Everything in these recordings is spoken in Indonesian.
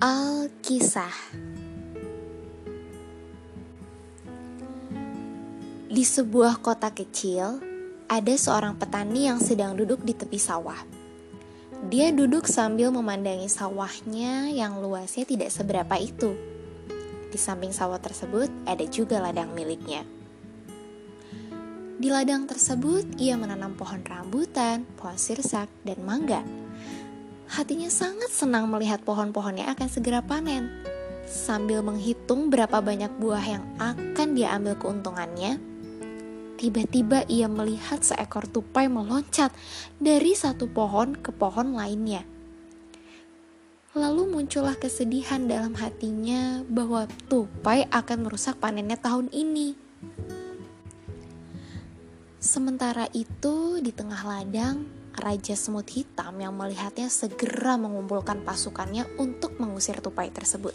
Alkisah Di sebuah kota kecil, ada seorang petani yang sedang duduk di tepi sawah. Dia duduk sambil memandangi sawahnya yang luasnya tidak seberapa itu. Di samping sawah tersebut ada juga ladang miliknya. Di ladang tersebut, ia menanam pohon rambutan, pohon sirsak, dan mangga. Hatinya sangat senang melihat pohon-pohonnya akan segera panen. Sambil menghitung berapa banyak buah yang akan dia ambil keuntungannya, tiba-tiba ia melihat seekor tupai meloncat dari satu pohon ke pohon lainnya. Lalu muncullah kesedihan dalam hatinya bahwa tupai akan merusak panennya tahun ini. Sementara itu, di tengah ladang, Raja Semut Hitam yang melihatnya segera mengumpulkan pasukannya untuk mengusir tupai tersebut.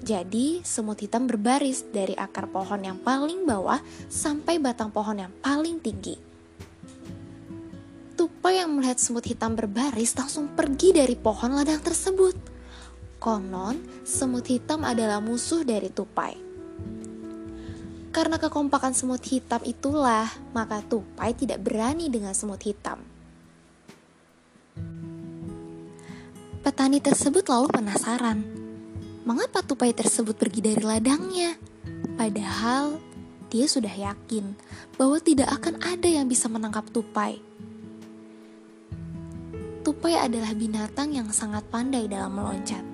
Jadi, semut hitam berbaris dari akar pohon yang paling bawah sampai batang pohon yang paling tinggi. Tupai yang melihat semut hitam berbaris langsung pergi dari pohon ladang tersebut. Konon, semut hitam adalah musuh dari tupai. Karena kekompakan semut hitam itulah, maka tupai tidak berani dengan semut hitam. Petani tersebut lalu penasaran, mengapa tupai tersebut pergi dari ladangnya? Padahal dia sudah yakin bahwa tidak akan ada yang bisa menangkap tupai. Tupai adalah binatang yang sangat pandai dalam meloncat.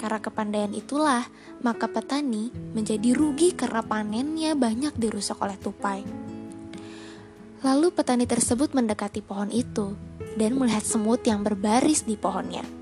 Karena kepandaian itulah, maka petani menjadi rugi karena panennya banyak dirusak oleh tupai. Lalu petani tersebut mendekati pohon itu dan melihat semut yang berbaris di pohonnya.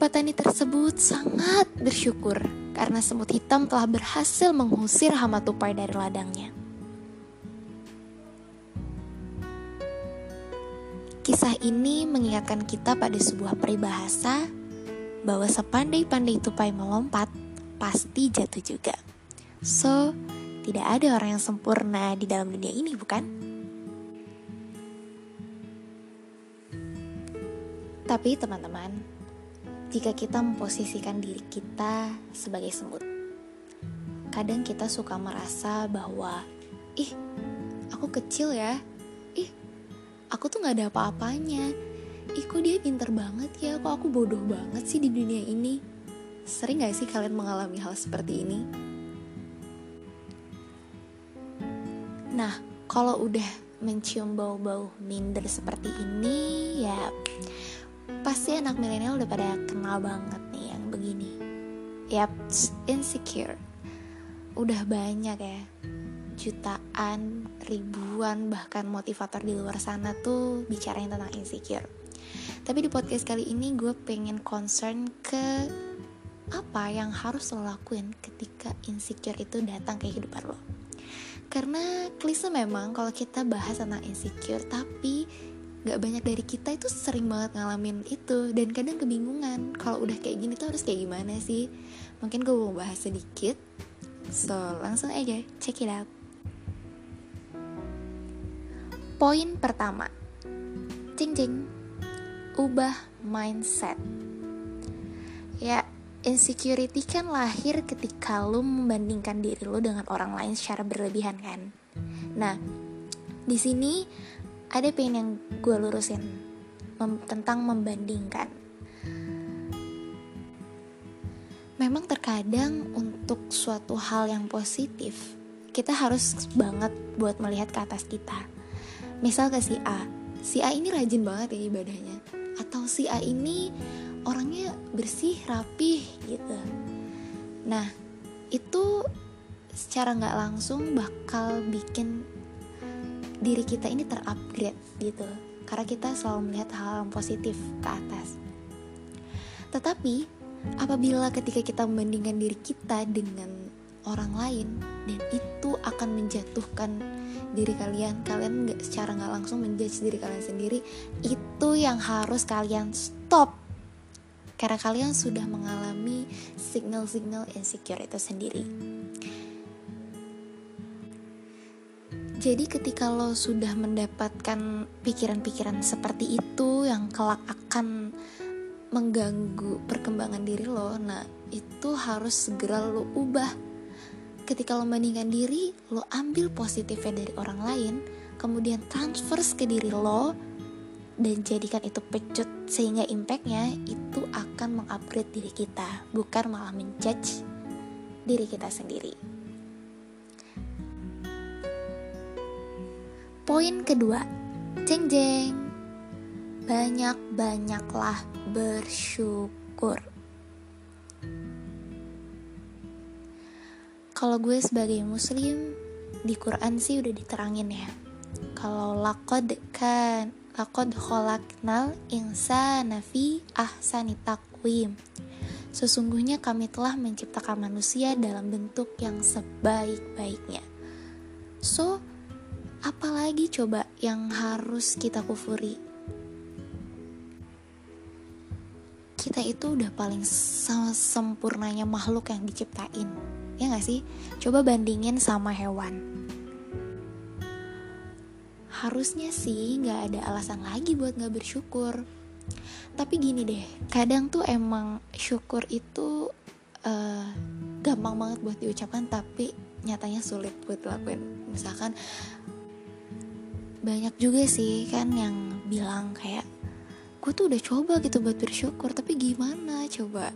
Petani tersebut sangat bersyukur karena semut hitam telah berhasil mengusir hama tupai dari ladangnya. Kisah ini mengingatkan kita pada sebuah peribahasa bahwa sepandai-pandai tupai melompat, pasti jatuh juga. So, tidak ada orang yang sempurna di dalam dunia ini, bukan? Tapi teman-teman, jika kita memposisikan diri kita sebagai semut. Kadang kita suka merasa bahwa, ih, aku kecil ya, ih, aku tuh gak ada apa-apanya, ih kok dia pinter banget ya, kok aku bodoh banget sih di dunia ini. Sering gak sih kalian mengalami hal seperti ini? Nah, kalau udah mencium bau-bau minder seperti ini, ya pasti anak milenial udah pada kenal banget nih yang begini. Yap, insecure. Udah banyak ya jutaan, ribuan, bahkan motivator di luar sana tuh bicarain tentang insecure. Tapi di podcast kali ini gue pengen concern ke apa yang harus lo lakuin ketika insecure itu datang ke kehidupan lo. Karena klise memang kalau kita bahas tentang insecure, tapi gak banyak dari kita itu sering banget ngalamin itu. Dan kadang kebingungan kalau udah kayak gini tuh harus kayak gimana sih? Mungkin gue mau bahas sedikit. So langsung aja check it out. Poin pertama. Cing cing ubah mindset. Ya insecurity kan lahir ketika lo membandingkan diri lo dengan orang lain secara berlebihan kan? Nah di sini ada pengen yang gue lurusin mem tentang membandingkan. Memang terkadang untuk suatu hal yang positif, kita harus banget buat melihat ke atas kita. Misal ke si A, si A ini rajin banget ya ibadahnya. Atau si A ini orangnya bersih, rapih gitu. Nah, itu secara nggak langsung bakal bikin diri kita ini terupgrade gitu. Karena kita selalu melihat hal yang positif ke atas. Tetapi apabila ketika kita membandingkan diri kita dengan orang lain dan itu akan menjatuhkan diri kalian kalian nggak secara nggak langsung menjudge diri kalian sendiri itu yang harus kalian stop. Karena kalian sudah mengalami signal-signal insecure itu sendiri Jadi ketika lo sudah mendapatkan pikiran-pikiran seperti itu yang kelak akan mengganggu perkembangan diri lo nah itu harus segera lo ubah. Ketika lo bandingkan diri lo ambil positifnya dari orang lain kemudian transfer ke diri lo dan jadikan itu pecut sehingga impactnya itu akan mengupgrade diri kita bukan malah menjudge diri kita sendiri poin kedua jeng jeng. Banyak-banyaklah bersyukur. Kalau gue sebagai muslim di Quran sih udah diterangin ya. Kalau lakod kan lakod kholaknal insana fi ahsani takwim Sesungguhnya kami telah menciptakan manusia dalam bentuk yang sebaik-baiknya. So, apalagi coba yang harus kita kufuri? Kita itu udah paling sempurnanya makhluk yang diciptain. Ya gak sih? Coba bandingin sama hewan harusnya sih nggak ada alasan lagi buat nggak bersyukur tapi gini deh kadang tuh emang syukur itu uh, gampang banget buat diucapkan tapi nyatanya sulit buat dilakuin misalkan banyak juga sih kan yang bilang kayak gue tuh udah coba gitu buat bersyukur tapi gimana coba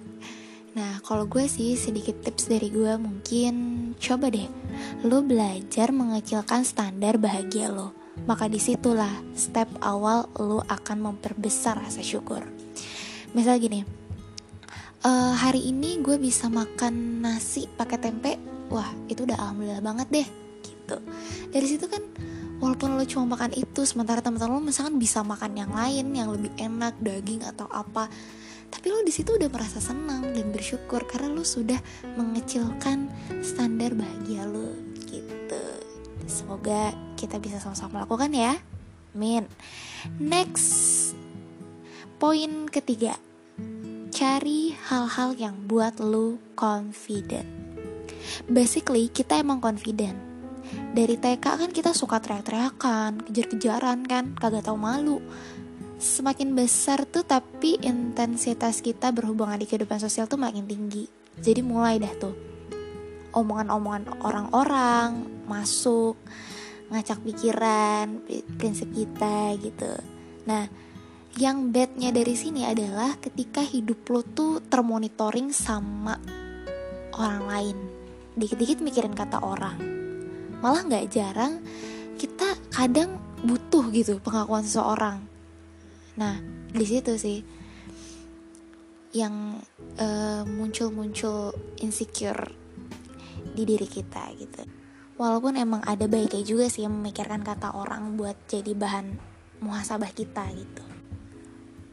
Nah, kalau gue sih sedikit tips dari gue mungkin coba deh lo belajar mengecilkan standar bahagia lo maka di situlah step awal lo akan memperbesar rasa syukur. Misal gini, uh, hari ini gue bisa makan nasi pakai tempe, wah itu udah alhamdulillah banget deh, gitu. Dari situ kan, walaupun lo cuma makan itu, sementara teman-teman lo misalkan bisa makan yang lain yang lebih enak, daging atau apa, tapi lo di situ udah merasa senang dan bersyukur karena lo sudah mengecilkan standar bahagia lo, gitu. Semoga kita bisa sama-sama melakukan ya. Min. Next. Poin ketiga. Cari hal-hal yang buat lu confident. Basically, kita emang confident. Dari TK kan kita suka teriak-teriakan, kejar-kejaran kan, kagak tau malu. Semakin besar tuh tapi intensitas kita berhubungan di kehidupan sosial tuh makin tinggi. Jadi mulai dah tuh omongan-omongan orang-orang masuk ngacak pikiran prinsip kita gitu nah yang badnya dari sini adalah ketika hidup lo tuh termonitoring sama orang lain dikit-dikit mikirin kata orang malah nggak jarang kita kadang butuh gitu pengakuan seseorang. Nah di situ sih yang uh, muncul-muncul insecure di diri kita gitu. Walaupun emang ada baiknya juga sih memikirkan kata orang buat jadi bahan muhasabah kita gitu.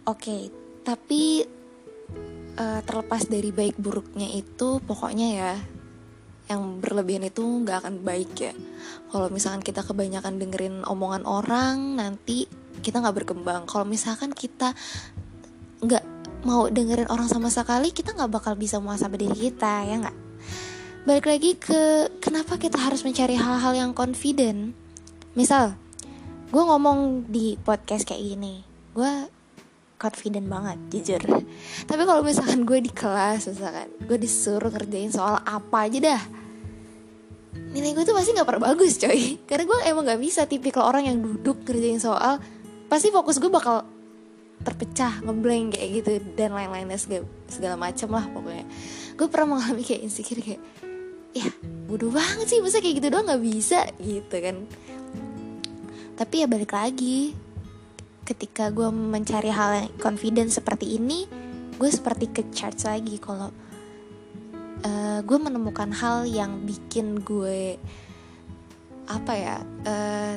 Oke okay, tapi uh, terlepas dari baik buruknya itu pokoknya ya yang berlebihan itu nggak akan baik ya. Kalau misalkan kita kebanyakan dengerin omongan orang nanti kita nggak berkembang. Kalau misalkan kita nggak mau dengerin orang sama sekali kita nggak bakal bisa muhasabah diri kita ya nggak? Balik lagi ke kenapa kita harus mencari hal-hal yang confident. Misal gue ngomong di podcast kayak gini gue confident banget jujur. Tapi kalau misalkan gue di kelas misalkan gue disuruh kerjain soal apa aja dah nilai gue tuh pasti nggak pernah bagus coy. Karena gue emang nggak bisa tipikal orang yang duduk kerjain soal pasti fokus gue bakal terpecah ngeblank kayak gitu dan lain-lainnya segala, segala macam lah pokoknya. Gue pernah mengalami kayak insecure kayak ya bodoh banget sih masa kayak gitu doang nggak bisa gitu kan. Tapi ya balik lagi ketika gue mencari hal yang confident seperti ini gue seperti ke charge lagi kalau uh, gue menemukan hal yang bikin gue apa ya uh,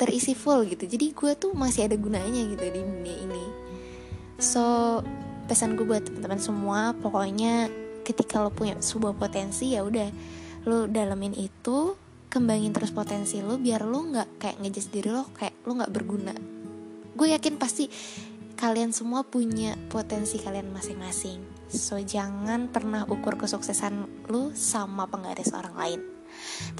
terisi full gitu. Jadi gue tuh masih ada gunanya gitu di dunia ini. So pesan gue buat teman-teman semua pokoknya ketika lo punya sebuah potensi ya udah lo dalemin itu kembangin terus potensi lo biar lo nggak kayak ngejudge diri lo kayak lo nggak berguna gue yakin pasti kalian semua punya potensi kalian masing-masing so jangan pernah ukur kesuksesan lo sama penggaris orang lain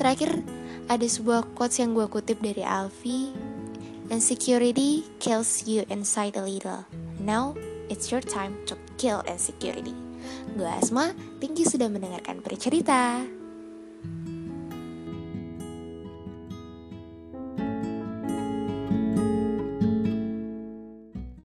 terakhir ada sebuah quotes yang gue kutip dari Alfie Insecurity kills you inside a little. Now it's your time to kill insecurity. Gue Asma, thank you sudah mendengarkan bercerita.